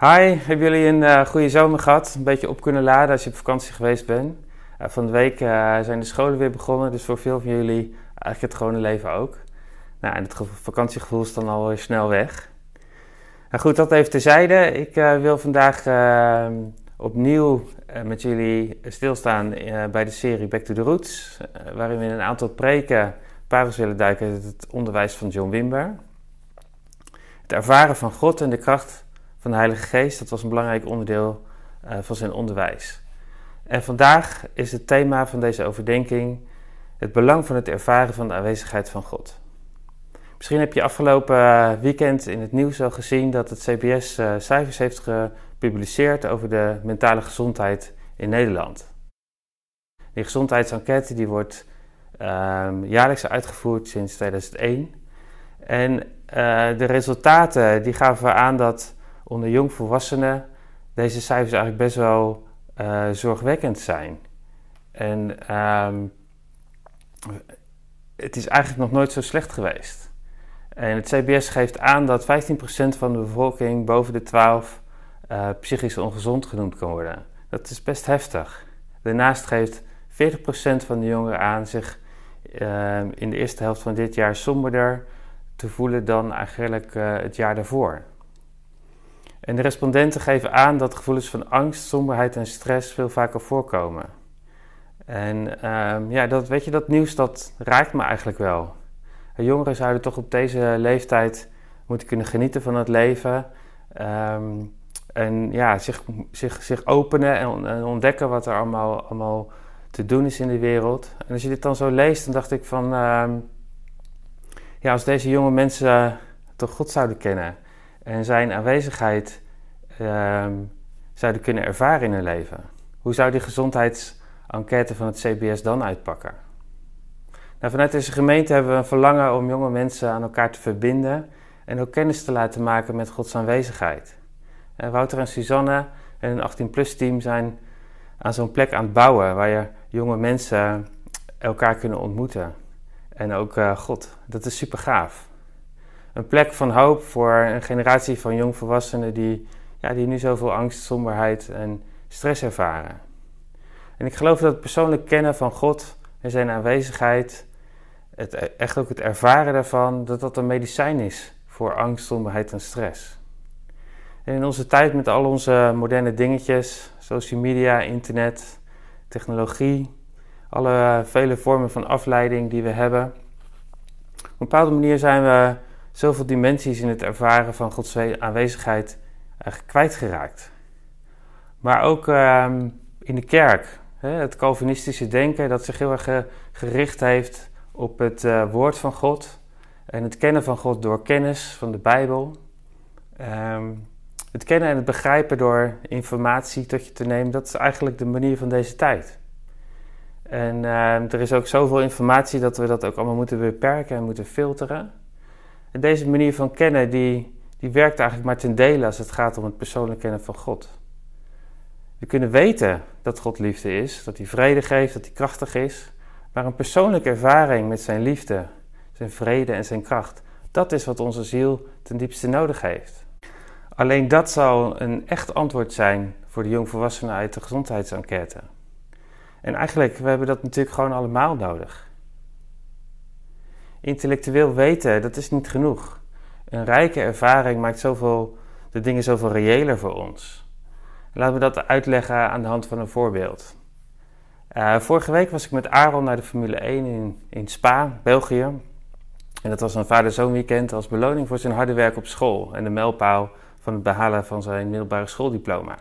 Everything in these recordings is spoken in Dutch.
Hi, hebben jullie een uh, goede zomer gehad? Een beetje op kunnen laden als je op vakantie geweest bent? Uh, van de week uh, zijn de scholen weer begonnen, dus voor veel van jullie eigenlijk het gewone leven ook. Nou, en het vakantiegevoel is dan alweer snel weg. Nou goed, dat even terzijde. Ik wil vandaag opnieuw met jullie stilstaan bij de serie Back to the Roots, waarin we in een aantal preken parels willen duiken uit het onderwijs van John Wimber. Het ervaren van God en de kracht van de Heilige Geest, dat was een belangrijk onderdeel uh, van zijn onderwijs. En vandaag is het thema van deze overdenking het belang van het ervaren van de aanwezigheid van God. Misschien heb je afgelopen eh, weekend in het nieuws al gezien dat het CBS uh, cijfers heeft gepubliceerd over de mentale gezondheid in Nederland. Die gezondheidsenquête die wordt uh, jaarlijks uitgevoerd sinds 2001. En de resultaten die gaven aan dat onder jongvolwassenen deze cijfers eigenlijk best wel uh, zorgwekkend zijn. En um, het is eigenlijk nog nooit zo slecht geweest. En het CBS geeft aan dat 15% van de bevolking boven de 12 uh, psychisch ongezond genoemd kan worden. Dat is best heftig. Daarnaast geeft 40% van de jongeren aan zich uh, in de eerste helft van dit jaar somberder te voelen dan eigenlijk uh, het jaar daarvoor. En de respondenten geven aan dat gevoelens van angst, somberheid en stress veel vaker voorkomen. En um, ja, dat, weet je, dat nieuws dat raakt me eigenlijk wel. Jongeren zouden toch op deze leeftijd moeten kunnen genieten van het leven. Um, en ja, zich, zich, zich openen en, en, ontdekken wat er allemaal, allemaal te doen is in de wereld. En als je dit dan zo leest, dan dacht ik van... Um, ja, als deze jonge mensen toch God zouden kennen en zijn aanwezigheid um, zouden kunnen ervaren in hun leven. Hoe zou die gezondheidsenquête van het CBS dan uitpakken? Nou, vanuit deze gemeente hebben we een verlangen om jonge mensen aan elkaar te verbinden en ook kennis te laten maken met Gods aanwezigheid. En Wouter en Suzanne en een 18-plus team zijn aan zo'n plek aan het bouwen waar je jonge mensen elkaar kunnen ontmoeten. En ook uh, God. Dat is super gaaf een plek van hoop voor een generatie van jongvolwassenen die, ja, die nu zoveel angst, somberheid en stress ervaren. En ik geloof dat het persoonlijk kennen van God en zijn aanwezigheid, het, echt ook het ervaren daarvan, dat dat een medicijn is voor angst, somberheid en stress. En in onze tijd met al onze moderne dingetjes, social media, internet, technologie, alle vele vormen van afleiding die we hebben, op een bepaalde manier zijn we zoveel dimensies in het ervaren van Gods aanwezigheid eigenlijk kwijtgeraakt. Maar ook ehm, in de kerk. Hè, het Calvinistische denken dat zich heel erg gericht heeft op het uh, woord van God. En het kennen van God door kennis van de Bijbel. Ehm, het kennen en het begrijpen door informatie tot je te nemen, dat is eigenlijk de manier van deze tijd. En ehm, er is ook zoveel informatie dat we dat ook allemaal moeten beperken en moeten filteren. En deze manier van kennen, die, die werkt eigenlijk maar ten dele als het gaat om het persoonlijk kennen van God. We kunnen weten dat God liefde is, dat hij vrede geeft, dat hij krachtig is. Maar een persoonlijke ervaring met zijn liefde, zijn vrede en zijn kracht, dat is wat onze ziel ten diepste nodig heeft. Alleen dat zal een echt antwoord zijn voor de jongvolwassenen uit de gezondheidsenquête. En eigenlijk, we hebben dat natuurlijk gewoon allemaal nodig. Intellectueel weten, dat is niet genoeg. Een rijke ervaring maakt zoveel, de dingen zoveel reëler voor ons. Laten we dat uitleggen aan de hand van een voorbeeld. Uh, vorige week was ik met Aaron naar de Formule 1 in, in Spa, België. En dat was een vader-zoon weekend als beloning voor zijn harde werk op school en de mijlpaal van het behalen van zijn middelbare schooldiploma.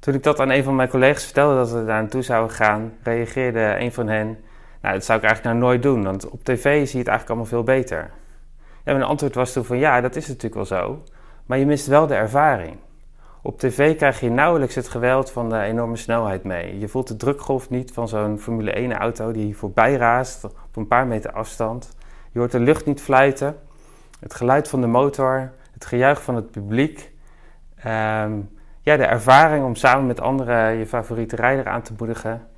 Toen ik dat aan een van mijn collega's vertelde dat we daar naartoe zouden gaan, reageerde een van hen nou, dat zou ik eigenlijk nou nooit doen, want op tv zie je het eigenlijk allemaal veel beter. En mijn antwoord was toen van ja, dat is natuurlijk wel zo, maar je mist wel de ervaring. Op tv krijg je nauwelijks het geweld van de enorme snelheid mee. Je voelt de drukgolf niet van zo'n Formule 1-auto die voorbij raast op een paar meter afstand. Je hoort de lucht niet fluiten, het geluid van de motor, het gejuich van het publiek. Um, ja, de ervaring om samen met anderen je favoriete rijder aan te moedigen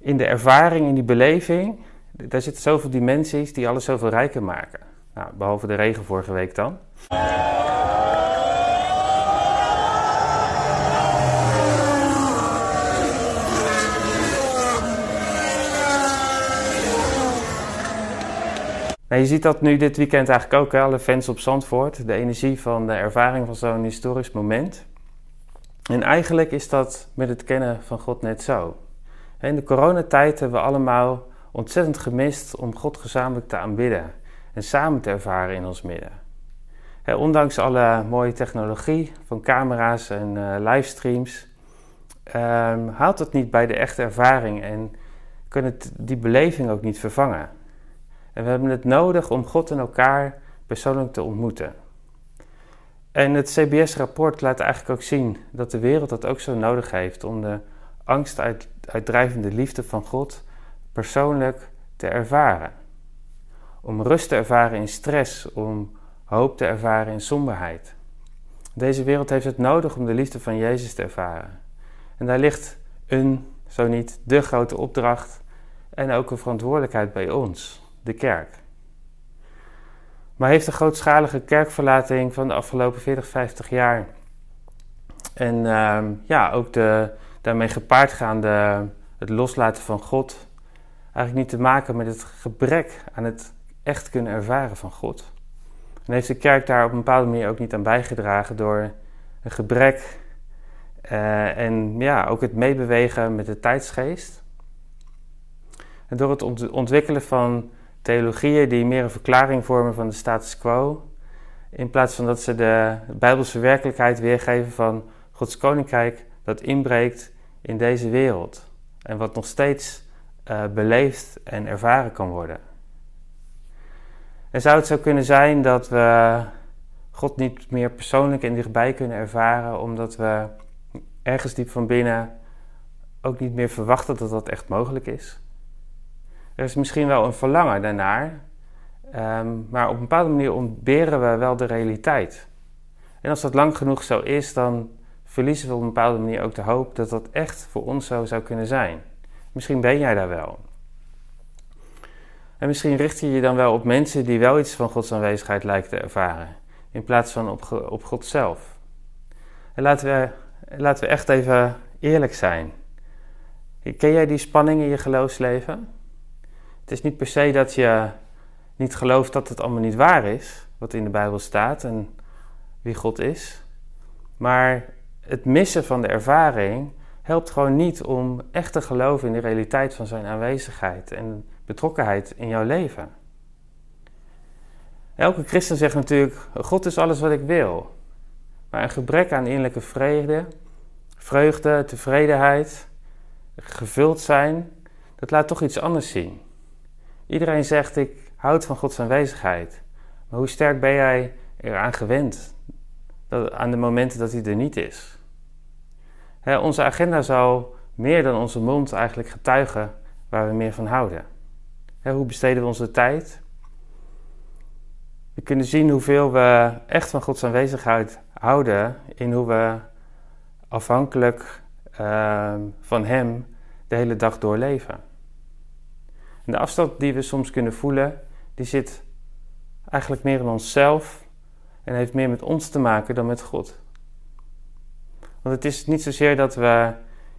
in de ervaring, in die beleving, daar zitten zoveel dimensies die alles zoveel rijker maken. Nou, behalve de regen vorige week dan. Nou, je ziet dat nu dit weekend eigenlijk ook, hè? alle fans op Zandvoort. De energie van de ervaring van zo'n historisch moment. En eigenlijk is dat met het kennen van God net zo. In de coronatijd hebben we allemaal ontzettend gemist om God gezamenlijk te aanbidden en samen te ervaren in ons midden. ondanks alle mooie technologie van camera's en uh, livestreams, um, haalt het niet bij de echte ervaring en kan het die beleving ook niet vervangen. En we hebben het nodig om God en elkaar persoonlijk te ontmoeten. En het CBS-rapport laat eigenlijk ook zien dat de wereld dat ook zo nodig heeft om de angst uit, uitdrijvende liefde van God persoonlijk te ervaren. Om rust te ervaren in stress, om hoop te ervaren in somberheid. Deze wereld heeft het nodig om de liefde van Jezus te ervaren. En daar ligt een, zo niet de grote opdracht en ook een verantwoordelijkheid bij ons, de kerk. Maar heeft de grootschalige kerkverlating van de afgelopen 40, 50 jaar en ehm, ja, ook de daarmee gepaard gaande het loslaten van God eigenlijk niet te maken met het gebrek aan het echt kunnen ervaren van God. En heeft de kerk daar op een bepaalde manier ook niet aan bijgedragen door een gebrek uh, en ja, ook het meebewegen met de tijdsgeest. En door het ontwikkelen van theologieën die meer een verklaring vormen van de status quo, in plaats van dat ze de Bijbelse werkelijkheid weergeven van Gods koninkrijk dat inbreekt in deze wereld en wat nog steeds uh, beleefd en ervaren kan worden. En zou het zo kunnen zijn dat we God niet meer persoonlijk en dichtbij kunnen ervaren, omdat we ergens diep van binnen ook niet meer verwachten dat dat echt mogelijk is? Er is misschien wel een verlangen daarnaar, ehm, maar op een bepaalde manier ontberen we wel de realiteit. En als dat lang genoeg zo is, dan verliezen we op een bepaalde manier ook de hoop dat dat echt voor ons zo zou kunnen zijn. Misschien ben jij daar wel. En misschien richt je je dan wel op mensen die wel iets van Gods aanwezigheid lijken te ervaren, in plaats van op, op God zelf. En laten we, laten we echt even eerlijk zijn. Ken jij die spanning in je geloofsleven? Het is niet per se dat je niet gelooft dat het allemaal niet waar is, wat in de Bijbel staat en wie God is. Maar het missen van de ervaring helpt gewoon niet om echt te geloven in de realiteit van zijn aanwezigheid en betrokkenheid in jouw leven. Elke christen zegt natuurlijk: God is alles wat ik wil. Maar een gebrek aan innerlijke vrede, vreugde, tevredenheid, gevuld zijn, dat laat toch iets anders zien. Iedereen zegt: Ik houd van Gods aanwezigheid. Maar hoe sterk ben jij eraan gewend? Dat, aan de momenten dat hij er niet is onze agenda zou meer dan onze mond eigenlijk getuigen waar we meer van houden. hoe besteden we onze tijd? We kunnen zien hoeveel we echt van Gods aanwezigheid houden in hoe we afhankelijk ehm, van Hem de hele dag doorleven. En de afstand die we soms kunnen voelen, die zit eigenlijk meer in onszelf en heeft meer met ons te maken dan met God. Want het is niet zozeer dat we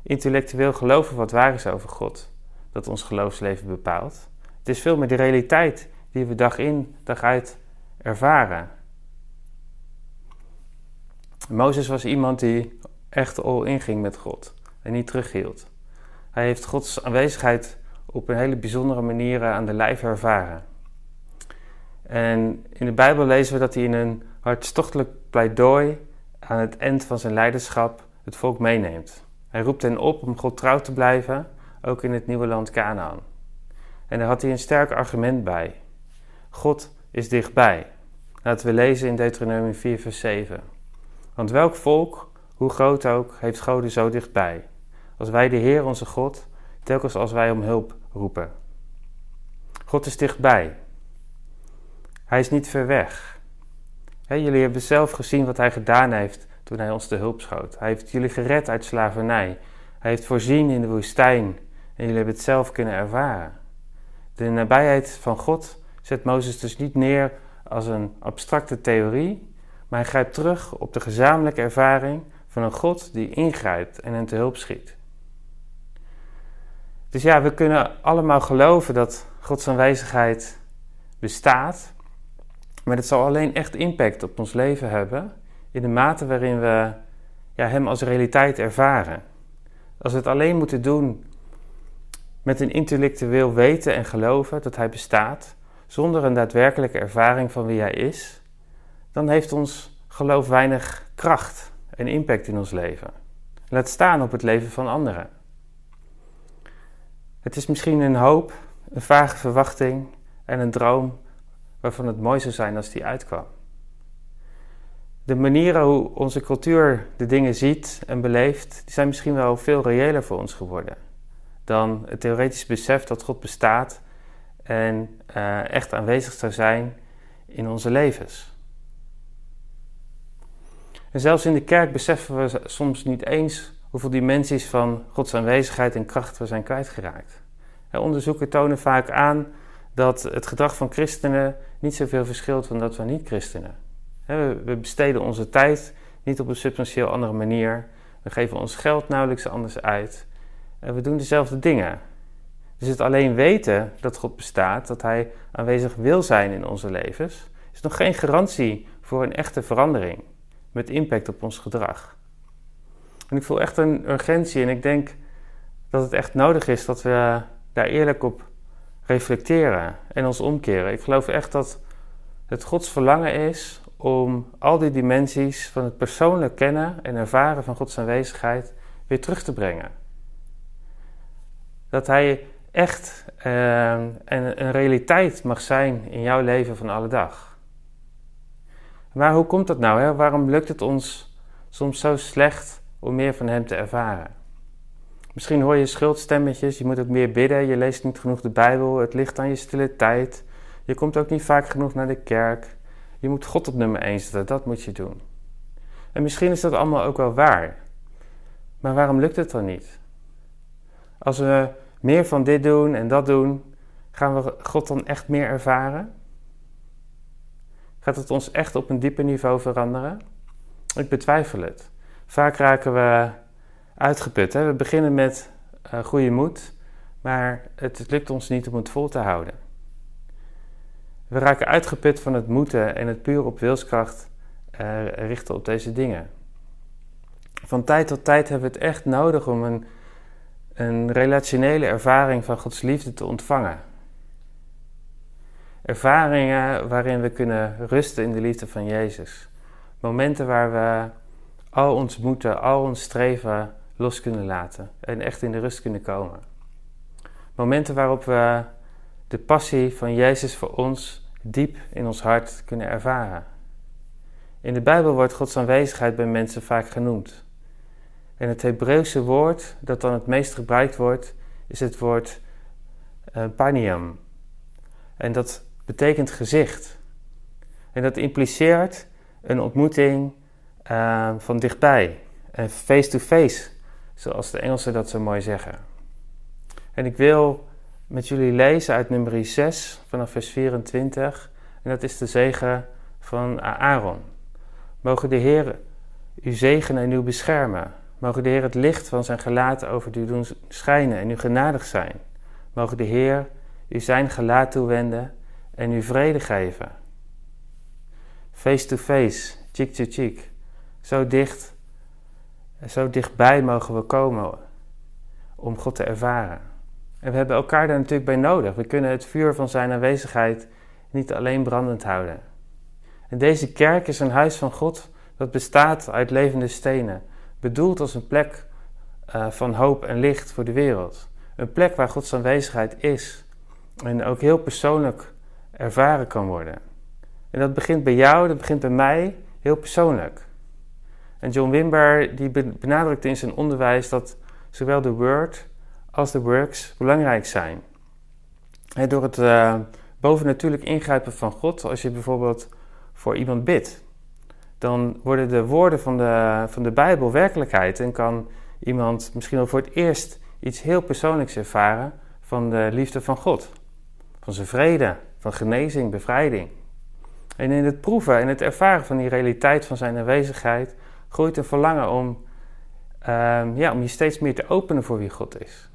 intellectueel geloven wat waar is over God, dat ons geloofsleven bepaalt. Het is veel meer de realiteit die we dag in, dag uit ervaren. Mozes was iemand die echt all in ging met God en niet terughield. Hij heeft Gods aanwezigheid op een hele bijzondere manier aan de lijf ervaren. En in de Bijbel lezen we dat hij in een hartstochtelijk pleidooi aan het eind van zijn leiderschap het volk meeneemt. Hij roept hen op om God trouw te blijven, ook in het nieuwe land Canaan. En daar had hij een sterk argument bij. God is dichtbij. Laten we lezen in Deuteronomium 4, vers 7. Want welk volk, hoe groot ook, heeft God zo dichtbij? Als wij de Heer onze God, telkens als wij om hulp roepen. God is dichtbij. Hij is niet ver weg jullie hebben zelf gezien wat hij gedaan heeft toen hij ons de hulp schoot. Hij heeft jullie gered uit slavernij. Hij heeft voorzien in de woestijn en jullie hebben het zelf kunnen ervaren. De nabijheid van God zet Mozes dus niet neer als een abstracte theorie, maar hij grijpt terug op de gezamenlijke ervaring van een God die ingrijpt en hen te hulp schiet. Dus ja, we kunnen allemaal geloven dat Gods aanwezigheid bestaat, maar het zal alleen echt impact op ons leven hebben in de mate waarin we ja, Hem als realiteit ervaren. Als we het alleen moeten doen met een intellectueel weten en geloven dat Hij bestaat, zonder een daadwerkelijke ervaring van wie Hij is, dan heeft ons geloof weinig kracht en impact in ons leven. Laat staan op het leven van anderen. Het is misschien een hoop, een vage verwachting en een droom waarvan het mooi zou zijn als die uitkwam. De manieren hoe onze cultuur de dingen ziet en beleeft, die zijn misschien wel veel reëler voor ons geworden dan het theoretisch besef dat God bestaat en uh, echt aanwezig zou zijn in onze levens. En zelfs in de kerk beseffen we soms niet eens hoeveel dimensies van Gods aanwezigheid en kracht we zijn kwijtgeraakt. onderzoeken tonen vaak aan dat het gedrag van christenen niet zoveel verschilt van dat van niet-christenen. We besteden onze tijd niet op een substantieel andere manier. We geven ons geld nauwelijks anders uit. En we doen dezelfde dingen. Dus het alleen weten dat God bestaat, dat Hij aanwezig wil zijn in onze levens, is nog geen garantie voor een echte verandering met impact op ons gedrag. En ik voel echt een urgentie en ik denk dat het echt nodig is dat we daar eerlijk op reflecteren en ons omkeren. Ik geloof echt dat het Gods verlangen is om al die dimensies van het persoonlijk kennen en ervaren van Gods aanwezigheid weer terug te brengen. Dat Hij echt uh, een, een realiteit mag zijn in jouw leven van alle dag. Maar hoe komt dat nou? Hè? Waarom lukt het ons soms zo slecht om meer van Hem te ervaren? Misschien hoor je schuldstemmetjes, je moet ook meer bidden, je leest niet genoeg de Bijbel, het ligt aan je stille tijd, je komt ook niet vaak genoeg naar de kerk, je moet God op nummer 1 zetten, dat moet je doen. En misschien is dat allemaal ook wel waar, maar waarom lukt het dan niet? Als we meer van dit doen en dat doen, gaan we God dan echt meer ervaren? Gaat het ons echt op een dieper niveau veranderen? Ik betwijfel het. Vaak raken we uitgeput. Hè? We beginnen met uh, goede moed, maar het, lukt ons niet om het vol te houden. We raken uitgeput van het moeten en het puur op wilskracht uh, richten op deze dingen. Van tijd tot tijd hebben we het echt nodig om een, een relationele ervaring van Gods liefde te ontvangen. Ervaringen waarin we kunnen rusten in de liefde van Jezus. Momenten waar we al ons moeten, al ons streven los kunnen laten en echt in de rust kunnen komen. Momenten waarop we de passie van Jezus voor ons diep in ons hart kunnen ervaren. In de Bijbel wordt Gods aanwezigheid bij mensen vaak genoemd. En het Hebreeuwse woord dat dan het meest gebruikt wordt, is het woord uh, paniam. En dat betekent gezicht. En dat impliceert een ontmoeting uh, van dichtbij, en face-to-face, zoals de Engelsen dat zo mooi zeggen. En ik wil met jullie lezen uit nummer 6 vanaf vers 24, en dat is de zegen van Aaron. Mogen de Heer u zegenen en u beschermen. Mogen de Heer het licht van zijn gelaat over u doen schijnen en u genadig zijn. Mogen de Heer u zijn gelaat toewenden en u vrede geven. Face to face, cheek to cheek. Zo dicht, zo dichtbij mogen we komen om God te ervaren. En we hebben elkaar daar natuurlijk bij nodig. We kunnen het vuur van zijn aanwezigheid niet alleen brandend houden. En deze kerk is een huis van God dat bestaat uit levende stenen, bedoeld als een plek uh, van hoop en licht voor de wereld. Een plek waar Gods aanwezigheid is en ook heel persoonlijk ervaren kan worden. En dat begint bij jou, dat begint bij mij, heel persoonlijk. En John Wimber die benadrukt in zijn onderwijs dat zowel de word als de works belangrijk zijn. Door het uh, bovennatuurlijk ingrijpen van God, als je bijvoorbeeld voor iemand bidt, dan worden de woorden van de, van de Bijbel werkelijkheid en kan iemand misschien wel voor het eerst iets heel persoonlijks ervaren van de liefde van God, van zijn vrede, van genezing, bevrijding. En in het proeven en het ervaren van die realiteit van zijn aanwezigheid groeit een verlangen om, um, ja, om je steeds meer te openen voor wie God is.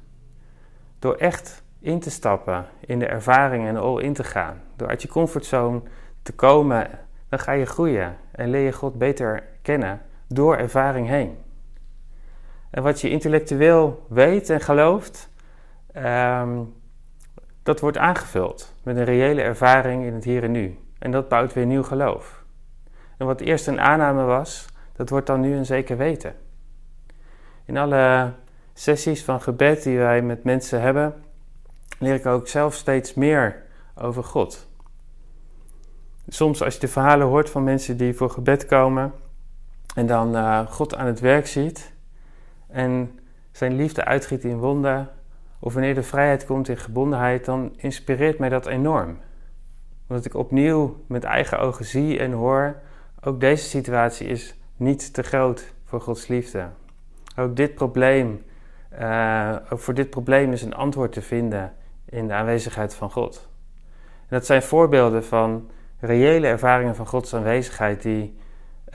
Door echt in te stappen in de ervaring en all in te gaan. Door uit je comfortzone te komen, dan ga je groeien en leer je God beter kennen door ervaring heen. En wat je intellectueel weet en gelooft, ehm, dat wordt aangevuld met een reële ervaring in het hier en nu. En dat bouwt weer nieuw geloof. En wat eerst een aanname was, dat wordt dan nu een zeker weten. In alle sessies van gebed die wij met mensen hebben, leer ik ook zelf steeds meer over God. Soms als je de verhalen hoort van mensen die voor gebed komen en dan uh, God aan het werk ziet en zijn liefde uitgiet in wonden, of wanneer de vrijheid komt in gebondenheid, dan inspireert mij dat enorm. Omdat ik opnieuw met eigen ogen zie en hoor, ook deze situatie is niet te groot voor Gods liefde. Ook dit probleem, uh, ook voor dit probleem is een antwoord te vinden in de aanwezigheid van God. En dat zijn voorbeelden van reële ervaringen van Gods aanwezigheid die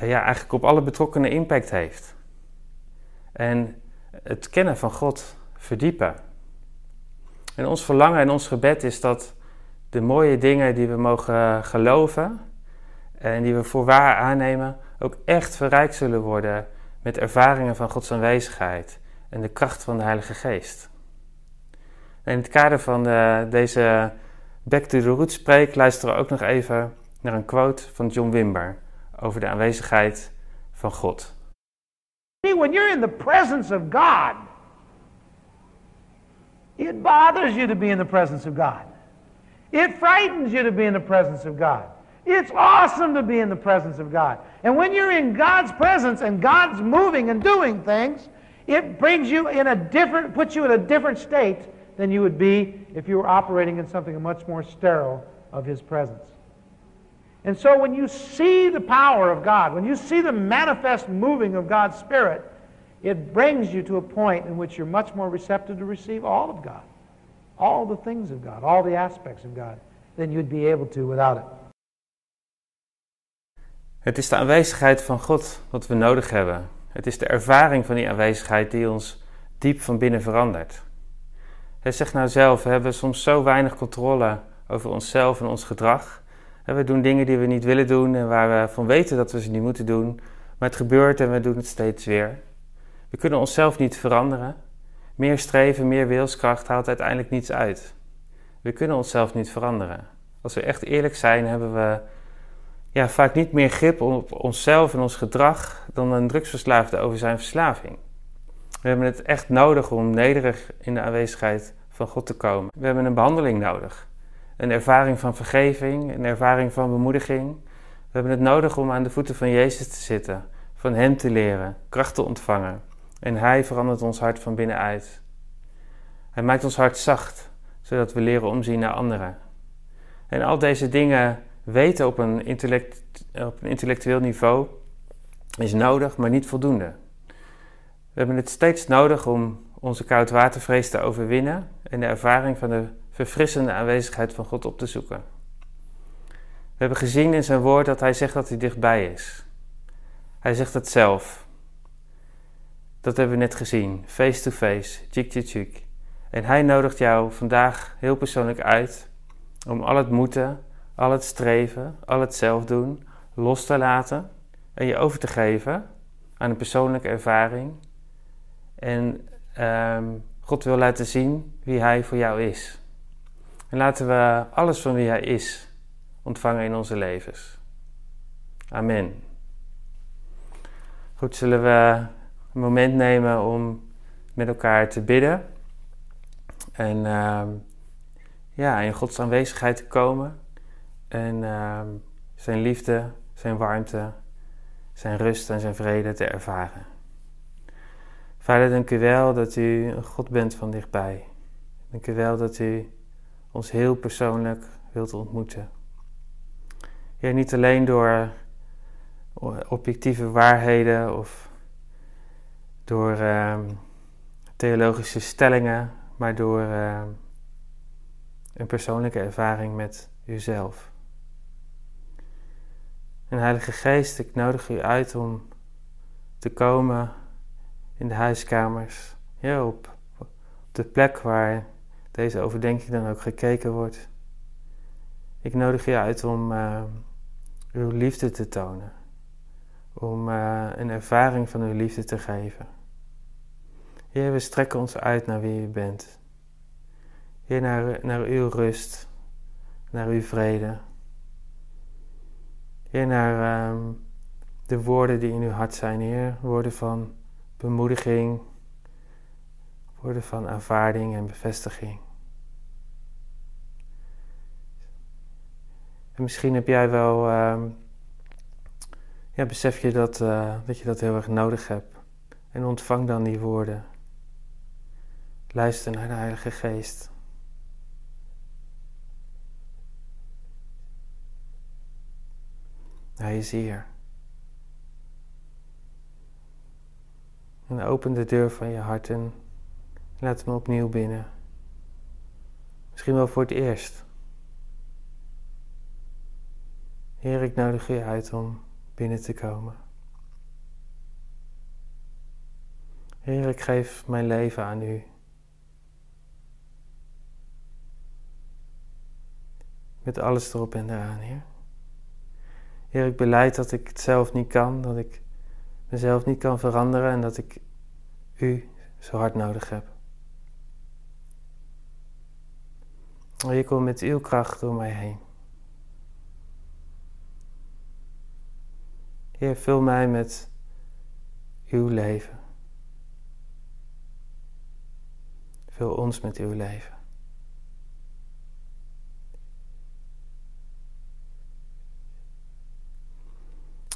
uh, ja, eigenlijk op alle betrokkenen impact heeft. En het kennen van God verdiepen. En ons verlangen en ons gebed is dat de mooie dingen die we mogen geloven en die we voor waar aannemen, ook echt verrijkt zullen worden met ervaringen van Gods aanwezigheid en de kracht van de Heilige Geest. En in het kader van de, deze Back to the Roots spreek luisteren we ook nog even naar een quote van John Wimber over de aanwezigheid van God. When you're in the presence of God, it bothers you to be in the presence of God. It frightens you to be in the presence of God. It's awesome to be in the presence of God. And when you're in God's presence and God's moving and doing things, it brings you in a different, puts you in a different state than you would be if you were operating in something much more sterile of His presence. And so when you see the power of God, when you see the manifest moving of God's Spirit, it brings you to a point in which you're much more receptive to receive all of God, all the things of God, all the aspects of God, than you'd be able to without it. Het is de aanwezigheid van God wat we nodig hebben. Het is de ervaring van die aanwezigheid die ons diep van binnen verandert. Hij zegt nou zelf, we hebben soms zo weinig controle over onszelf en ons gedrag. We doen dingen die we niet willen doen en waar we van weten dat we ze niet moeten doen. Maar het gebeurt en we doen het steeds weer. We kunnen onszelf niet veranderen. Meer streven, meer wilskracht haalt uiteindelijk niets uit. We kunnen onszelf niet veranderen. Als we echt eerlijk zijn, hebben we ja, vaak niet meer grip op onszelf en ons gedrag dan een drugsverslaafde over zijn verslaving. We hebben het echt nodig om nederig in de aanwezigheid van God te komen. We hebben een behandeling nodig. Een ervaring van vergeving, een ervaring van bemoediging. We hebben het nodig om aan de voeten van Jezus te zitten, van Hem te leren, kracht te ontvangen. En Hij verandert ons hart van binnenuit. Hij maakt ons hart zacht, zodat we leren omzien naar anderen. En al deze dingen weten op een, intellect, op een intellectueel niveau is nodig, maar niet voldoende. We hebben het steeds nodig om onze koudwatervrees te overwinnen en de ervaring van de verfrissende aanwezigheid van God op te zoeken. We hebben gezien in zijn woord dat hij zegt dat hij dichtbij is. Hij zegt het zelf. Dat hebben we net gezien, face to face, cheek to cheek. En hij nodigt jou vandaag heel persoonlijk uit om al het moeten, al het streven, al het zelf doen los te laten en je over te geven aan een persoonlijke ervaring. En um, God wil laten zien wie Hij voor jou is. En laten we alles van wie Hij is ontvangen in onze levens. Amen. Goed, zullen we een moment nemen om met elkaar te bidden. En uh, ja, in Gods aanwezigheid te komen. En uh, zijn liefde, zijn warmte, zijn rust en zijn vrede te ervaren. Vader, dank u wel dat u een God bent van dichtbij. Dank u wel dat u ons heel persoonlijk wilt ontmoeten. Niet alleen door objectieve waarheden of door uh, theologische stellingen, maar door uh, een persoonlijke ervaring met uzelf. En Heilige Geest, ik nodig u uit om te komen in de huiskamers, ja, op, de plek waar deze overdenking dan ook gekeken wordt. Ik nodig je uit om uh, uw liefde te tonen. Om uh, een ervaring van uw liefde te geven. Heer, we strekken ons uit naar wie u bent. Heer, naar, naar uw rust, naar uw vrede. Heer, naar um, de woorden die in uw hart zijn, Heer. Woorden van bemoediging, woorden van aanvaarding en bevestiging. En misschien heb jij wel, um, ja, besef je dat, uh, dat je dat heel erg nodig hebt. En ontvang dan die woorden. Luister naar de Heilige Geest. Hij is hier. En open de deur van je hart en laat hem opnieuw binnen. Misschien wel voor het eerst. Heer, ik nodig je uit om binnen te komen. Heer, ik geef mijn leven aan u. Met alles erop en eraan, Heer. Heer, ik beleid dat ik het zelf niet kan, dat ik mezelf niet kan veranderen en dat ik u zo hard nodig heb. Heer, kom met uw kracht door mij heen. Heer, vul mij met uw leven. Vul ons met uw leven.